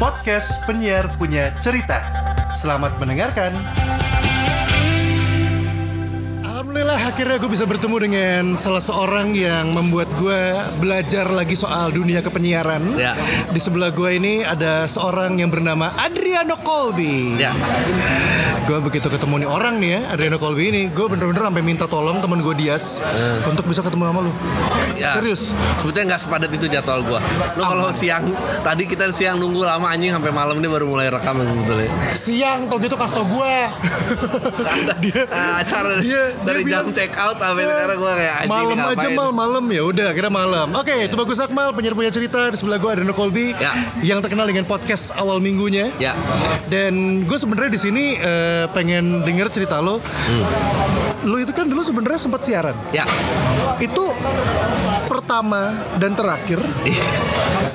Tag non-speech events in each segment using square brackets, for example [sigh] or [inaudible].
podcast penyiar punya cerita. Selamat mendengarkan. Akhirnya gue bisa bertemu dengan salah seorang yang membuat gue belajar lagi soal dunia kepenyiaran. Ya. Di sebelah gue ini ada seorang yang bernama Adriano Colby. Ya. Gue begitu ketemu nih orang nih ya, Adriano Colby ini, gue bener-bener sampai minta tolong temen gue Dias untuk bisa ketemu sama lu. Ya. Serius? Sebetulnya nggak sepadat itu jadwal gua. Lu kalau siang tadi kita siang nunggu lama anjing sampai malam ini baru mulai rekaman sebetulnya. Siang tuh gitu kasih tau gue. [laughs] dia acara Dia- dari dia jam bilang- check out sampai sekarang gua kayak anjing malam aja mal. Malam ya udah kira malam. Oke itu bagus Akmal penyiar punya cerita di sebelah gue ada Colby Ya. yang terkenal dengan podcast awal minggunya. Ya. dan gue sebenarnya di sini eh, pengen denger cerita lo. Lo itu kan dulu sebenarnya sempat siaran? Ya. itu pertama dan terakhir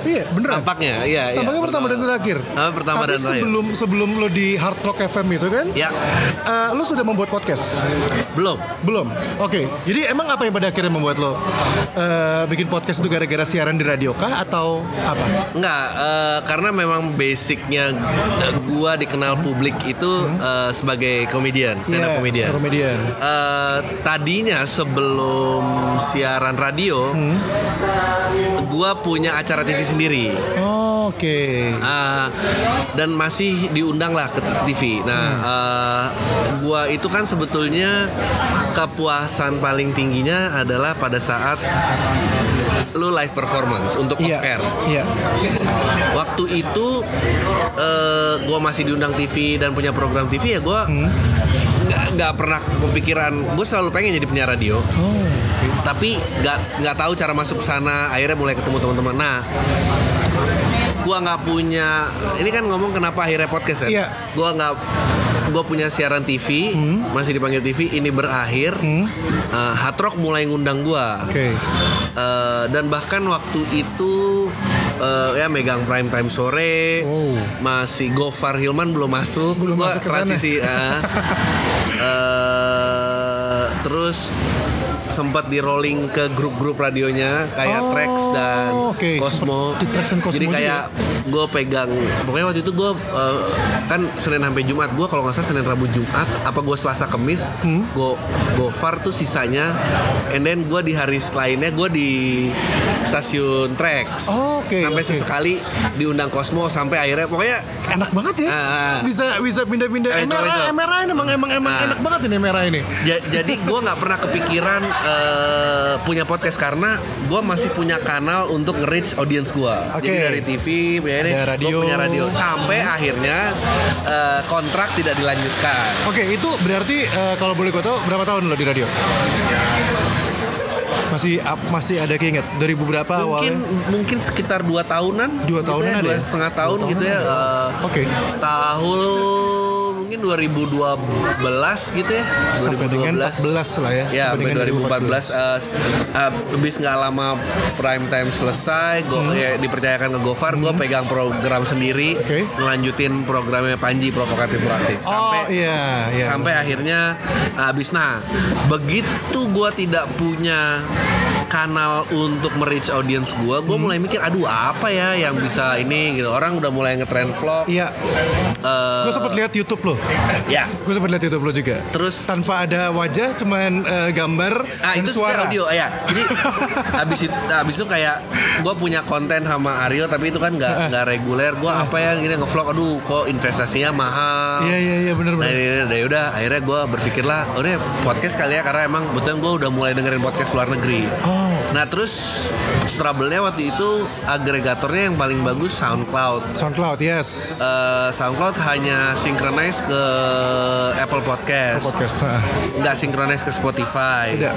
iya beneran Tampaknya iya iya. Tampaknya pertama dan terakhir. Pertama Tapi dan terakhir. sebelum sebelum lo di Hard Rock FM itu kan, Ya. eh, lo sudah membuat podcast. Belum. Belum. Oke. Jadi emang apa yang pada akhirnya membuat lo eh, bikin podcast itu gara-gara siaran di radio kah atau apa? Enggak, eh, karena memang basicnya gua dikenal publik itu eh, sebagai komedian, stand up Iya, komedian. comedian. Eh, tadinya sebelum siaran radio, gua punya acara TV sendiri. Oh, Oke. Ah, dan masih diundang lah ke TV. Nah, eh, gua itu kan sebetulnya kepuasan paling tingginya adalah pada saat lu live performance untuk Iya. off air. Iya. Waktu itu eh gue masih diundang TV dan punya program TV ya gue nggak nggak pernah kepikiran gue selalu pengen jadi penyiar radio Oh. Tapi nggak nggak tahu cara masuk ke sana akhirnya mulai ketemu teman-teman nah gua nggak punya ini kan ngomong kenapa akhirnya podcast kan Iya. gua nggak gua punya siaran TV masih dipanggil TV ini berakhir Eh, Hard Rock mulai ngundang gua Oke. Eh, dan bahkan waktu itu eh, ya megang prime time sore Oh. masih Gofar Hilman belum masuk Belum Gua masuk ke sana. transisi ah. [laughs] Eh, terus sempat di rolling ke grup-grup radionya kayak Oh, Trax dan oke. Cosmo. Di Trax dan Cosmo Jadi juga kayak gue pegang pokoknya waktu itu gue eh, kan Senin sampai Jumat gue kalau nggak salah Senin Rabu Jumat apa gue Selasa Kemis Hmm? gue gue far tuh sisanya and then gue di hari lainnya gue di stasiun Trax Oh, oke, sampai oke. sesekali diundang Cosmo sampai akhirnya pokoknya Enak banget ya. Ah. Bisa bisa pindah-pindah. MRA ini emang emang emang Ah. enak banget ini MRA ini. Ja- jadi gue nggak pernah kepikiran eh, punya podcast karena gue masih punya kanal untuk nge-reach audience gue. Oke. Jadi dari TV, ya ini, radio. punya radio sampai akhirnya eh, kontrak tidak dilanjutkan. Oke, itu berarti eh, kalau boleh gue tahu berapa tahun lo di radio? Masih masih ada keinget dari beberapa Mungkin awalnya. mungkin sekitar dua tahunan, Dua gitu tahunan ya, ada dua ya? setengah tahun Dua gitu ya. eh, Oke. Tahun mungkin 2012 gitu ya. Sampai dengan 2012. 14 lah ya. Ya, sampai sampai dengan 2014 eh, eh, habis nggak lama prime time selesai, gue ya, dipercayakan ke Gofar, gue pegang program sendiri, Oke. ngelanjutin programnya Panji provokatif proaktif sampai oh iya, iya. sampai akhirnya habis nah begitu gue tidak punya kanal untuk merich audience gue, gue mulai mikir, aduh apa ya yang bisa ini gitu. Orang udah mulai ngetrend vlog. Iya, eh, gue sempat lihat YouTube lo. ya. Gue sempat lihat YouTube lo juga. Terus Tanpa ada wajah, cuman eh, gambar Ah dan itu suara. suara audio ya. Jadi [laughs] habis itu habis itu kayak gue punya konten sama Aryo tapi itu kan nggak nggak reguler. Gue apa ya gini ngevlog aduh kok investasinya mahal. Iya iya iya benar Nah benar. ini, ini, udah akhirnya gue berpikirlah udah podcast kali ya karena emang betul gue udah mulai dengerin podcast luar negeri. Oh. Nah terus trouble-nya waktu itu agregatornya yang paling bagus SoundCloud. SoundCloud yes. Eh, SoundCloud hanya synchronize ke Apple Podcast, Podcast. ah. nggak synchronize ke Spotify. Tidak.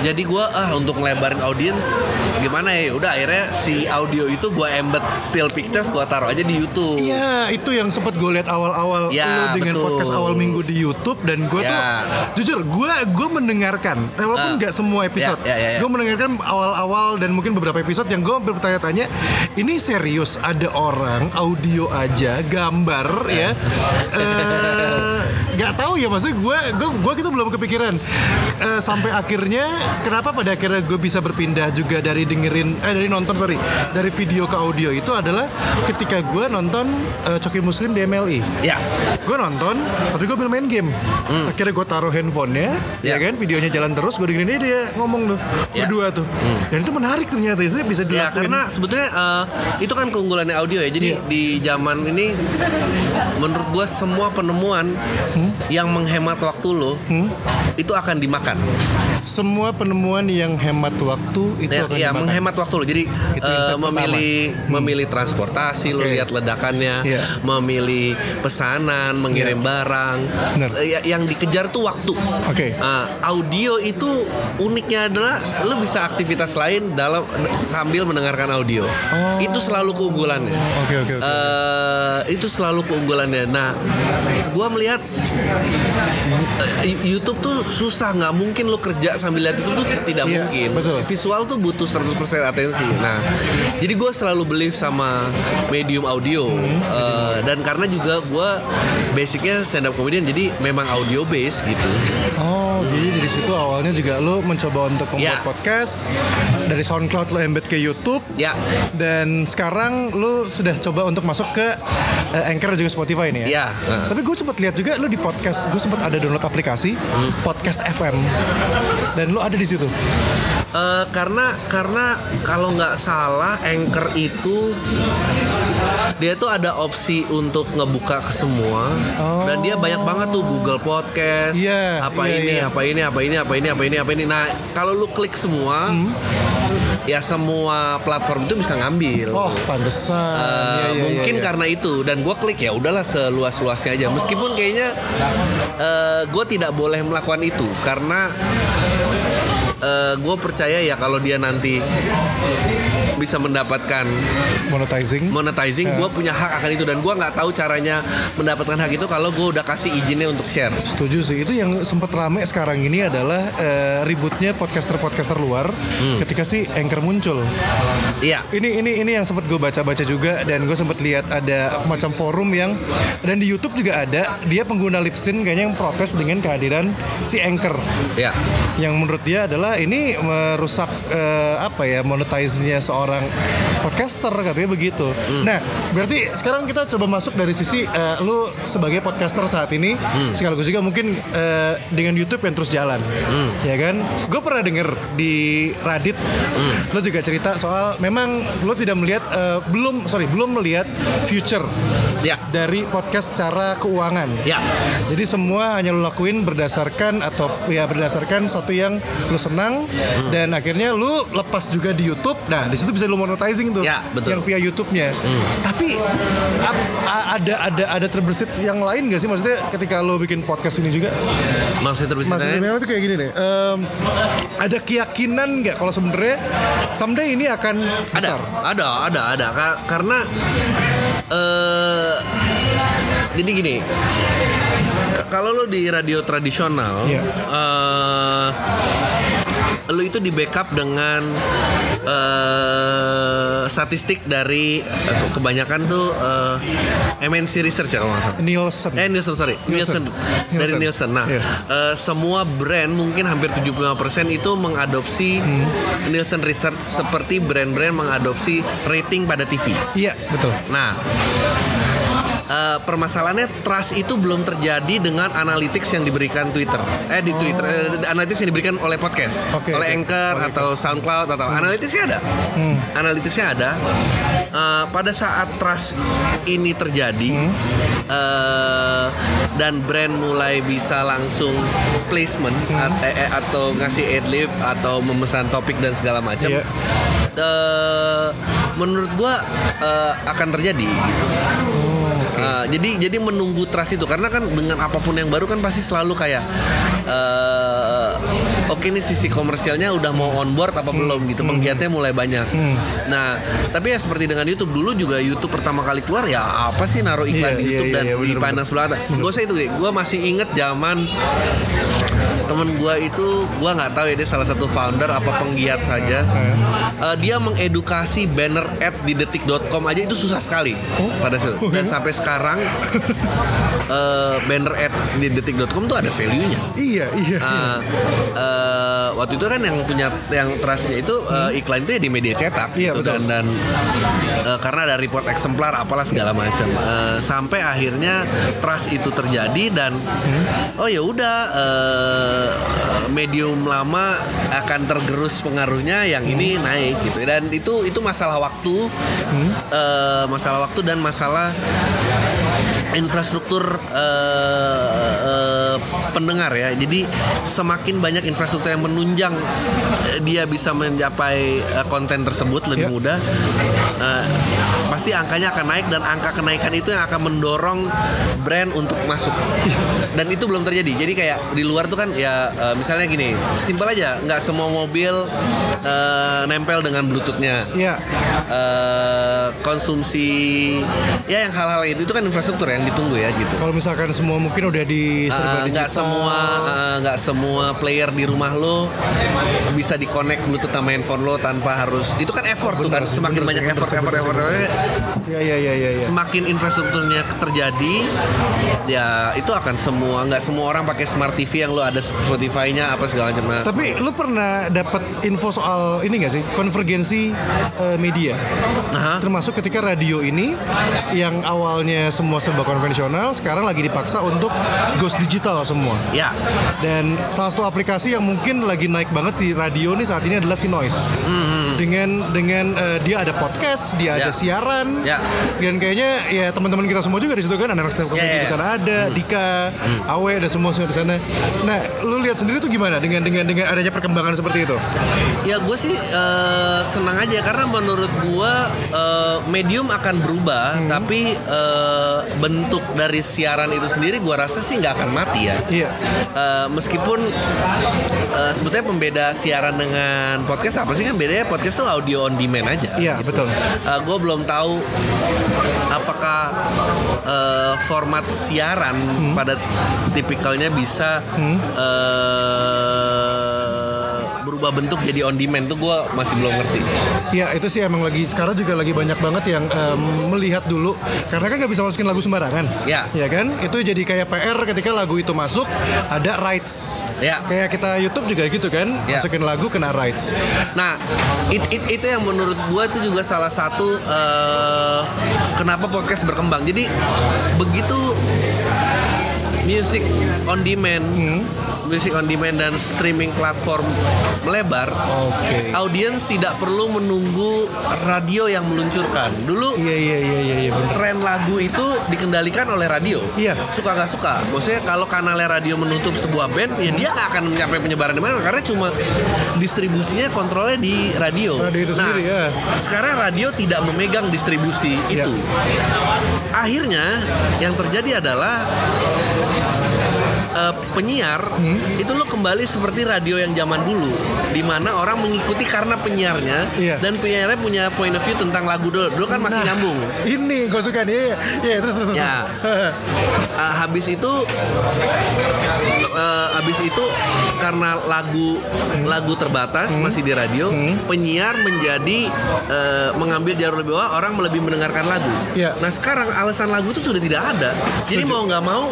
Jadi gue ah untuk ngelebarin audience gimana ya? Udah akhirnya si audio itu gue embed still pictures gue taruh aja di YouTube. Iya, itu yang sempat gue lihat awal-awal Ya, lo dengan betul. podcast awal minggu di YouTube dan gue tuh Ya. jujur gue gue mendengarkan walaupun Ah. nggak semua episode, Ya, ya, ya, ya. gue mendengarkan awal-awal dan mungkin beberapa episode yang gue bertanya-tanya, ini serius ada orang audio aja, gambar ya, [laughs] eh, nggak tahu ya maksudnya gue gue gue gitu belum kepikiran Eh, sampai akhirnya kenapa pada akhirnya gue bisa berpindah juga dari dengerin eh dari nonton sorry dari video ke audio itu adalah ketika gue nonton eh, Coki Muslim di MLI. Ya. Gue nonton, tapi gue belum main game. Akhirnya gue taruh handphonenya, ya. Ya. kan, videonya jalan terus. Gue dengerin dia, dia ngomong tuh Ya. berdua tuh. Dan itu menarik ternyata itu bisa dilakuin. Ya karena sebetulnya eh, itu kan keunggulannya audio ya. Jadi Iya. di zaman ini menurut gua semua penemuan Hmm? yang menghemat waktu lo itu akan dimakan. Semua penemuan yang hemat waktu itu Ya, akan ya, dimakan. menghemat waktu lo. Jadi Itu eh, insight memilih memilih transportasi, lo Oke. lihat ledakannya, Iya. memilih pesanan, mengirim barang. Benar. Eh, ya- yang dikejar tuh waktu. Oke. Nah, audio itu uniknya adalah lo bisa aktivitas lain dalam sambil mendengarkan audio. Oh. Itu selalu keunggulannya. Oke oke oke. Eh, itu selalu keunggulannya. Nah, gua melihat eh, YouTube tuh susah, nggak mungkin lo kerja sambil lihat itu tuh tidak Iya, mungkin. betul. Visual tuh butuh 100% atensi. Nah, jadi gue selalu beli sama medium audio Hmm, Eh, dan karena juga gua basicnya stand up comedian, jadi memang audio base gitu. Oh, dari situ awalnya juga lo mencoba untuk membuat Ya. podcast dari SoundCloud lo embed ke YouTube Ya, dan sekarang lo sudah coba untuk masuk ke eh, Anchor juga Spotify nih ya. ya. Nah. Tapi gue sempat lihat juga lo di podcast, gue sempat ada download aplikasi Hmm. podcast FM dan lo ada di situ. Eh, karena karena kalau nggak salah anchor itu dia tuh ada opsi untuk ngebuka ke semua dan dia banyak banget tuh Google Podcast Iya, apa iya, ini iya. apa ini apa ini apa ini apa ini apa ini nah kalau lu klik semua Hmm. ya semua platform itu bisa ngambil Oh, pantesan. Eh, Iya, iya, mungkin iya, iya. karena itu dan gue klik ya udahlah seluas luasnya aja meskipun kayaknya gue tidak boleh melakukan itu karena gue percaya ya kalau dia nanti bisa mendapatkan monetizing. monetizing gue punya hak akan itu. Dan gue nggak tahu caranya mendapatkan hak itu kalau gue udah kasih izinnya untuk share. Setuju sih. Itu yang sempat rame sekarang ini adalah eh, ributnya podcaster-podcaster luar Hmm. ketika si Anchor muncul. iya. Ini ini ini yang sempat gue baca-baca juga dan gue sempat lihat ada macam forum yang dan di YouTube juga ada dia pengguna Lipsin kayaknya yang protes dengan kehadiran si Anchor. Ya yang menurut dia adalah ini merusak eh, apa ya monetize-nya seorang podcaster katanya begitu. Nah, berarti sekarang kita coba masuk dari sisi eh, lu sebagai podcaster saat ini sekaligus juga mungkin eh, dengan YouTube yang terus jalan. Ya kan? Gue pernah denger di Reddit lu juga cerita soal memang lu tidak melihat eh, belum sorry belum melihat future ya dari podcast secara keuangan. ya Jadi semua hanya lo lakuin berdasarkan atau ya berdasarkan sesuatu yang lo senang dan akhirnya lo lepas juga di YouTube. Nah di situ bisa lo monetizing tuh, Ya, betul. yang via YouTube-nya. Tapi ap- a- ada ada ada terbersit yang lain gak sih maksudnya ketika lo bikin podcast ini juga? maksudnya terbesar Mas Memang itu kayak gini deh. em, ada keyakinan nggak kalau sebenarnya someday ini akan ada besar? ada ada ada Ka- karena eh jadi gini kalau lo di radio tradisional Iya. eh lo itu di backup dengan eh statistik dari eh, kebanyakan tuh eh, MNC Research ya kalau nggak salah Nielsen. Eh Nielsen sorry Nielsen. Nielsen, dari Nielsen. Nah Yes. eh, semua brand mungkin hampir 75% itu mengadopsi Hmm. Nielsen Research seperti brand-brand mengadopsi rating pada TV. Iya betul. Nah eh, permasalahannya trust itu belum terjadi dengan analytics yang diberikan Twitter. Eh di Twitter, eh, analytics yang diberikan oleh podcast, Oke, oleh oke. Anchor atau SoundCloud atau analyticsnya ada. Analyticsnya ada. Eh, pada saat trust ini terjadi eh, dan brand mulai bisa langsung placement at- eh, atau ngasih adlib atau memesan topik dan segala macam. Iya. eh, menurut gua eh, akan terjadi gitu. Uh, jadi jadi menunggu trust itu. Karena kan dengan apa pun yang baru kan pasti selalu kayak uh, oke nih sisi komersialnya udah mau on board apa belum gitu. Penggiatnya mulai banyak. Nah tapi ya seperti dengan YouTube. Dulu juga YouTube pertama kali keluar ya apa sih naruh iklan Iya, di iya, YouTube iya, dan iya, bener, dipandang sebelah mata. Gak usah itu deh. Gue masih inget zaman temen gue itu gue nggak tahu ya dia salah satu founder apa penggiat saja. Eh, dia mengedukasi banner ad di detik.com aja itu susah sekali pada saat dan sampai sekarang [laughs] eh, banner ad di detik.com tuh ada value nya Iya, iya. Uh, uh, waktu itu kan yang punya yang trustnya itu uh, iklan itu ya di media cetak Iya, gitu betul. dan dan uh, karena ada report eksemplar apalah segala macam. Uh, sampai akhirnya trust itu terjadi dan Hmm. oh ya udah uh, medium lama akan tergerus pengaruhnya yang ini Hmm. naik gitu dan itu itu masalah waktu Hmm. uh, masalah waktu dan masalah infrastruktur eh, eh, pendengar ya. Jadi semakin banyak infrastruktur yang menunjang eh, dia bisa mencapai eh, konten tersebut lebih Ya. mudah, eh, pasti angkanya akan naik dan angka kenaikan itu yang akan mendorong brand untuk masuk. Dan itu belum terjadi. Jadi kayak di luar tuh kan ya eh, misalnya gini, simpel aja, nggak semua mobil eh, nempel dengan bluetoothnya Iya. eh, konsumsi ya yang hal-hal itu itu kan infrastruktur yang ditunggu ya gitu. Kalau misalkan semua mungkin udah di serba Eh, digital. nggak semua nggak semua player di rumah lo bisa di connect bluetooth sama handphone lo tanpa harus itu kan effort tuh kan Bener semakin bener banyak effort bener effort bener effort, sih. effort, Iya, iya, iya, iya. iya. semakin infrastrukturnya terjadi ya itu akan semua nggak semua orang pakai smart TV yang lo ada Spotify-nya apa segala macam Nah, Tapi lu pernah dapat info soal ini gak sih konvergensi eh, media? Aha. Termasuk ketika radio ini yang awalnya semua serba konvensional sekarang lagi dipaksa untuk ghost digital semua. ya Dan salah satu aplikasi yang mungkin lagi naik banget si radio nih saat ini adalah si Noise. Dengan dengan eh, dia ada podcast, dia ada Ya. siaran. Ya. Dan kayaknya ya teman-teman kita semua juga di situ kan anak stand up comedy Ya, ya, di sana ada, Dika, Awe dan semua semua di sana. Nah, lu lihat sendiri tuh gimana dengan dengan dengan adanya perkembangan seperti itu? Ya gue sih eh, senang aja karena menurut gue eh, medium akan berubah, tapi eh, bentuk dari siaran itu sendiri gue rasa sih nggak akan mati ya. Iya. Eh, meskipun eh, sebetulnya pembeda siaran dengan podcast apa sih kan bedanya podcast tuh audio on demand aja. Iya, betul. gue belum tahu apakah eh, format siaran Hmm. pada tipikalnya bisa eh, berubah bentuk jadi on demand tuh gue masih belum ngerti. Ya itu sih emang lagi sekarang juga lagi banyak banget yang em, melihat dulu karena kan nggak bisa masukin lagu sembarangan. Ya. Ya kan itu jadi kayak PR ketika lagu itu masuk ada rights. Ya. Kayak kita YouTube juga gitu kan Ya. masukin lagu kena rights. Nah, it- it- itu yang menurut gue itu juga salah satu eh, kenapa podcast berkembang. Jadi begitu music on demand, music on demand dan streaming platform melebar, Oke. audiens tidak perlu menunggu radio yang meluncurkan. Dulu Iya iya iya iya iya bener. tren lagu itu dikendalikan oleh radio. Iya. Suka nggak suka. Maksudnya kalau kanalnya radio menutup sebuah band, ya dia nggak akan mencapai penyebaran di mana karena cuma distribusinya kontrolnya di radio. Radio itu nah, sendiri, ya. sekarang radio tidak memegang distribusi Iya. itu. Akhirnya yang terjadi adalah eh, penyiar Hmm? itu lo kembali seperti radio yang zaman dulu di mana orang mengikuti karena penyiarnya Iya. dan penyiarnya punya point of view tentang lagu dulu dulu kan masih Nah, nyambung Ini gue suka nih. Iya, iya terus terus. terus. Ya. Uh, [laughs] habis itu uh, habis itu karena lagu lagu terbatas Hmm. masih di radio penyiar menjadi uh, mengambil jalur lebih bawah orang lebih mendengarkan lagu Iya. nah sekarang alasan lagu itu sudah tidak ada jadi Setuju. mau nggak mau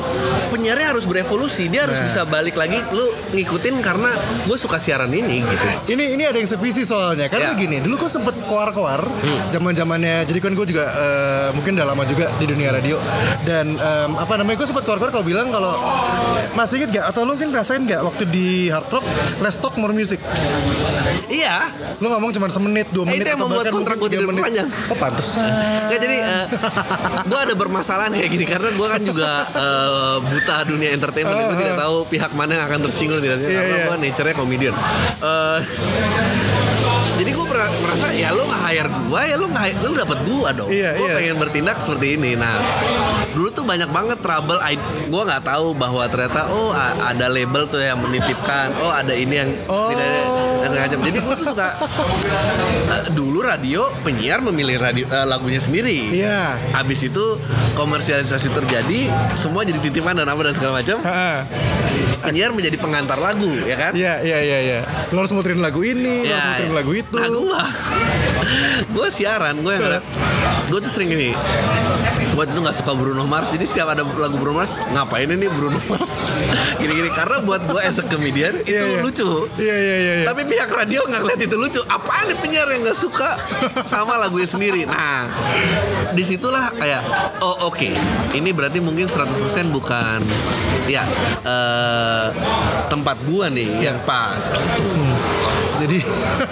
penyiarnya harus berevolusi dia harus Nah. bisa balik lagi lu ngikutin karena gue suka siaran ini gitu Ini ini ada yang sevisi soalnya karena. Hmm. gini dulu gue sempet koar-koar zaman zamannya jadi kan gue juga eh, mungkin udah lama juga di dunia radio dan em, apa namanya gue sempet koar-koar kalau bilang kalau masih inget gak atau lu mungkin ngerasain gak waktu di Hard Rock Let's Talk More Music iya lu ngomong cuma semenit dua Eh, menit itu yang membuat kontrak gue tidak panjang. oh pantesan Nggak, jadi gue ada bermasalahan kayak gini karena gue kan juga eh, buta dunia entertainment gue tidak tahu pihak mana yang akan tersinggung tidak Iya, karena iya. gue nature-nya komedian. Eh, jadi gue merasa ya lu nggak hire gue ya lu nggak lu dapat gue dong Iya, gue iya. pengen bertindak seperti ini nah dulu tuh banyak banget trouble gue nggak tahu bahwa ternyata oh ada label tuh yang menitipkan oh ada ini yang Oh. tidak dan segala macam jadi gue tuh suka eh, dulu radio penyiar memilih radio eh, lagunya sendiri Iya. Habis itu komersialisasi terjadi, semua jadi titipan dan apa dan segala macam. Penyiar menjadi pengantar lagu, ya kan? Iya, iya, iya, iya. Lo harus muterin lagu ini, lo Ya, harus muterin ya. lagu itu. Nah, gua gue siaran, gue yang gue tuh sering gini. Gue tuh nggak suka Bruno Mars, jadi setiap ada lagu Bruno Mars, ngapain ini Bruno Mars? [laughs] Gini-gini karena buat gue as a comedian itu Iya, iya. lucu. Iya, iya, iya, iya. Tapi pihak radio nggak ngeliat itu lucu. Apaan nih penyiar yang nggak suka sama lagunya sendiri? Nah, di situlah kayak oh oke, ini berarti mungkin 100% bukan ya eh, tempat gua nih yang pas. Jadi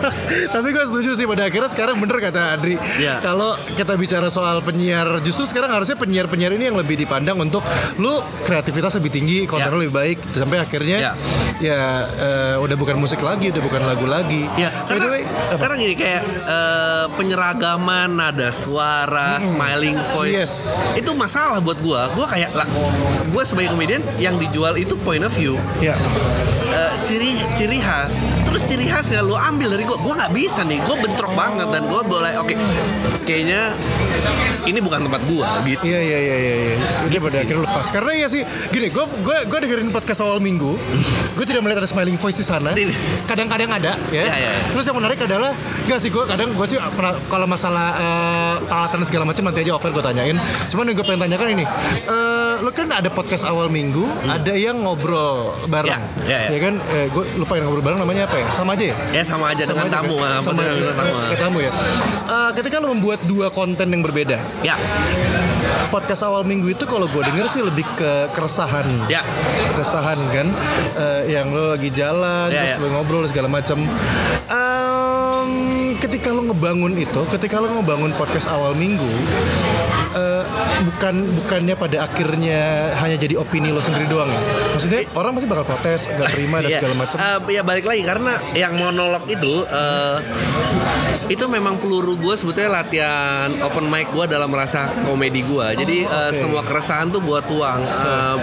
[laughs] tapi gue setuju sih pada akhirnya sekarang bener kata Adri. Iya. Kalau kita bicara soal penyiar, justru sekarang harusnya penyiar-penyiar ini yang lebih dipandang untuk lu kreativitas lebih tinggi, konten Iya. lu lebih baik sampai akhirnya Iya. ya eh, udah bukan musik lagi, udah bukan lagu lagi. Ya, the karena, way, apa? karena gini kayak eh, penyeragaman nada suara, smiling voice Yes. itu masalah buat gua. Gua kayak lah, gua sebagai komedian yang dijual itu point of view. ya. Eh, ciri ciri khas terus ciri khasnya lu ambil dari gua gua nggak bisa nih gua bentrok banget dan gua boleh oke kayaknya ini bukan tempat gua gitu Iya iya iya iya. iya. Dia Gitu pada sih. akhirnya lepas. Karena ya sih, gini, gue gue gue dengerin podcast awal minggu, [laughs] gue tidak melihat ada smiling voice di sana. Kadang-kadang ada, ya. Iya, iya, iya. Terus yang menarik adalah, gak sih gue kadang gue sih pernah kalau masalah eh, peralatan dan segala macam nanti aja offer gue tanyain. Cuman yang gue pengen tanyakan ini, eh lo kan ada podcast awal minggu, ada yang ngobrol bareng, Hmm. Iya, iya, iya. ya kan? Eh, gue lupa yang ngobrol bareng namanya apa ya? Sama aja ya? ya sama aja Sama dengan aja, tamu kan? sama dengan aja, tamu ke tamu ya. Eh, ketika lo membuat dua konten yang berbeda, ya podcast awal minggu itu kalau gue denger sih lebih ke keresahan ya keresahan kan Eh, yang lo lagi jalan Ya, terus ya. lo ngobrol segala macam Em, ketika lo ngebangun itu ketika lo ngebangun podcast awal minggu eh, bukan bukannya pada akhirnya hanya jadi opini lo sendiri doang ya maksudnya orang pasti bakal protes gak terima dan [laughs] Iya. segala macam Eh, ya balik lagi karena yang monolog itu eh, itu memang peluru gue sebetulnya latihan open mic gue dalam rasa komedi gue. Jadi eh, oke. semua keresahan tuh gue tuang Eh,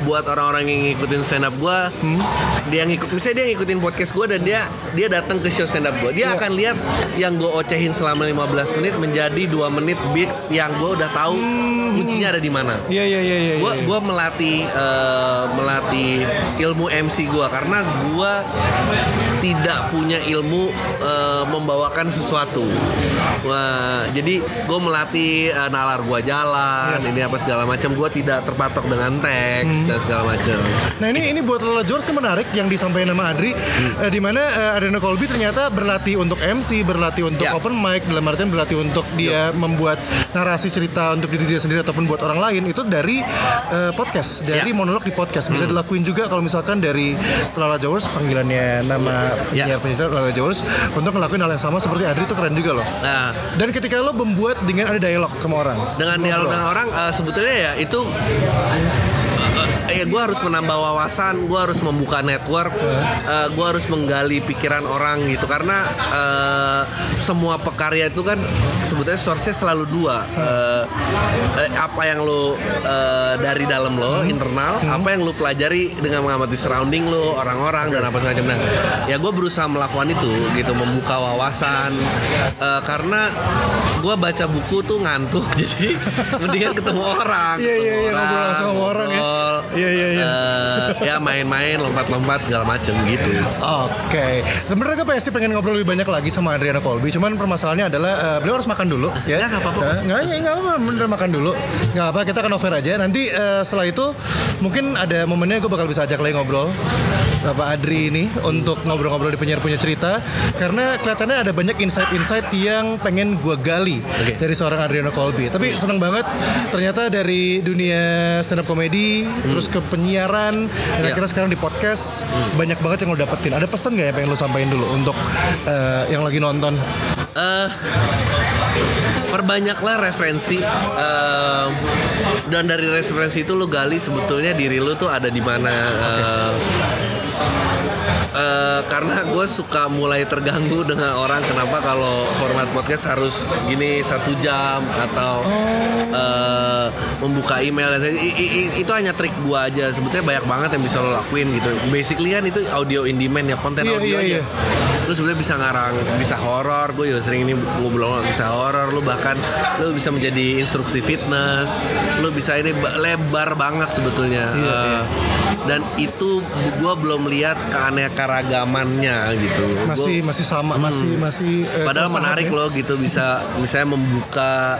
buat orang-orang yang ngikutin stand up gue. Hmm? Dia ngikut, misalnya dia ngikutin podcast gue dan dia dia datang ke show stand up gue. Dia Iya. akan lihat yang gue ocehin selama 15 menit menjadi dua menit beat yang gue udah tahu Hmm. kuncinya ada di mana iya iya iya iya gue iya. gua melatih eh, melatih ilmu MC gue karena gue tidak punya ilmu eh, membawakan sesuatu Wah, jadi gue melatih eh, nalar gue jalan Yes. ini apa segala macam gue tidak terpatok dengan teks dan segala macam Nah ini ini buat Lola George menarik yang disampaikan sama Adri, eh, di mana eh, Adriana Colby ternyata berlatih untuk MC, berlatih untuk Ya. open mic, dalam artian berlatih untuk dia membuat narasi cerita untuk diri dia sendiri ataupun buat orang lain itu dari eh, podcast, dari Ya. monolog di podcast. Bisa dilakuin juga kalau misalkan dari Lola George panggilannya nama Ya. penyiar penyiar Lola George untuk ngelakuin hal yang sama seperti Adri itu keren juga loh. nah. Dan ketika lo membuat dengan ada dialog sama orang, dengan dialog dengan orang eh, sebetulnya ya itu eh, ya gue harus menambah wawasan gue harus membuka network gue harus menggali pikiran orang gitu. Karena eh, semua pekarya itu kan sebetulnya source-nya selalu dua. Eh, eh, apa yang lo eh, dari dalam lo internal apa yang lo pelajari dengan mengamati surrounding lo orang-orang dan apa semacam nah ya gue berusaha melakukan itu gitu membuka wawasan. Eh, karena gue baca buku tuh ngantuk [laughs] jadi mendingan ketemu orang Iya, iya, ketemu iya, ngobrol langsung sama orang ya main-main lompat-lompat segala macem gitu Oke, sebenarnya gue pengen sih pengen ngobrol lebih banyak lagi sama Adriana Colby. Cuman permasalahannya adalah eh, beliau harus makan dulu, ya. Nggak, apa-apa. Eh, Nggak, ya, nggak apa-apa. Bener makan dulu. Nggak apa, kita akan over aja. Nanti eh, setelah itu mungkin ada momennya gue bakal bisa ajak lagi ngobrol. Bapak Adri ini untuk ngobrol-ngobrol di penyiar punya cerita karena kelihatannya ada banyak insight-insight yang pengen gue gali Oke. dari seorang Adriana Colby. Tapi seneng banget ternyata dari dunia stand up comedy terus ke penyiaran dan Ya. akhirnya sekarang di podcast banyak banget yang lo dapetin. Ada pesan gak ya pengen lo sampaikan dulu untuk eh, yang lagi nonton? eh perbanyaklah referensi eh, dan dari referensi itu lu gali sebetulnya diri lu tuh ada di mana eh, eh, karena gue suka mulai terganggu dengan orang kenapa kalau format podcast harus gini satu jam atau eh, membuka email I- i- i- itu hanya trik gue aja. Sebetulnya banyak banget yang bisa lo lakuin gitu. Basically kan itu audio in demand ya konten Iya, audio aja. iya. Lu sebenarnya bisa ngarang bisa horor gue juga sering ini ngobrol bisa horor lu bahkan lu bisa menjadi instruksi fitness lu bisa ini ba- lebar banget sebetulnya Iya, Eh, dan itu gue belum lihat keanekaragamannya gitu Gua- Masih masih sama, masih masih eh, Padahal menarik ya. loh gitu bisa misalnya membuka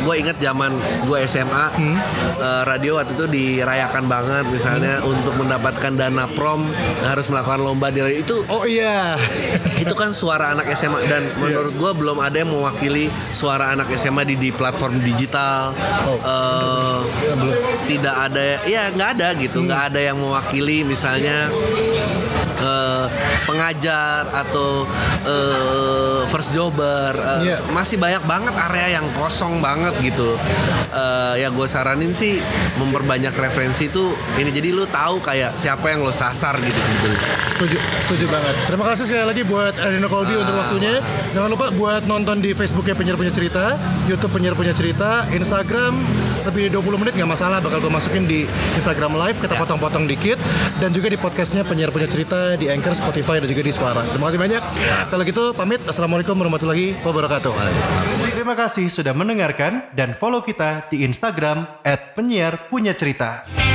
gue ingat zaman gue SMA Hmm. eh, radio waktu itu dirayakan banget misalnya Hmm. untuk mendapatkan dana prom harus melakukan lomba di radio itu Oh iya. [laughs] itu kan suara anak SMA dan menurut gue belum ada yang mewakili suara anak SMA di, di platform digital. Oh, Eh, tidak ada ya nggak ada gitu. Nggak ada yang mewakili misalnya eh, pengajar atau eh, first jobber Eh, Iya. masih banyak banget area yang kosong banget gitu Eh, ya gue saranin sih memperbanyak referensi itu ini jadi lu tahu kayak siapa yang lo sasar gitu sebetulnya Setuju, setuju banget. Terima kasih sekali lagi buat Arino Kolbi untuk waktunya. Jangan lupa buat nonton di Facebooknya Penyiar Punya Cerita, YouTube Penyiar Punya Cerita, Instagram lebih dari 20 menit nggak masalah bakal gue masukin di Instagram Live kita Ya. potong-potong dikit dan juga di podcastnya Penyiar Punya Cerita di Anchor, Spotify dan juga di Suara. Terima kasih banyak. Kalau gitu pamit. Assalamualaikum warahmatullahi wabarakatuh. Terima kasih sudah mendengarkan dan follow kita di Instagram @penyiar punya cerita.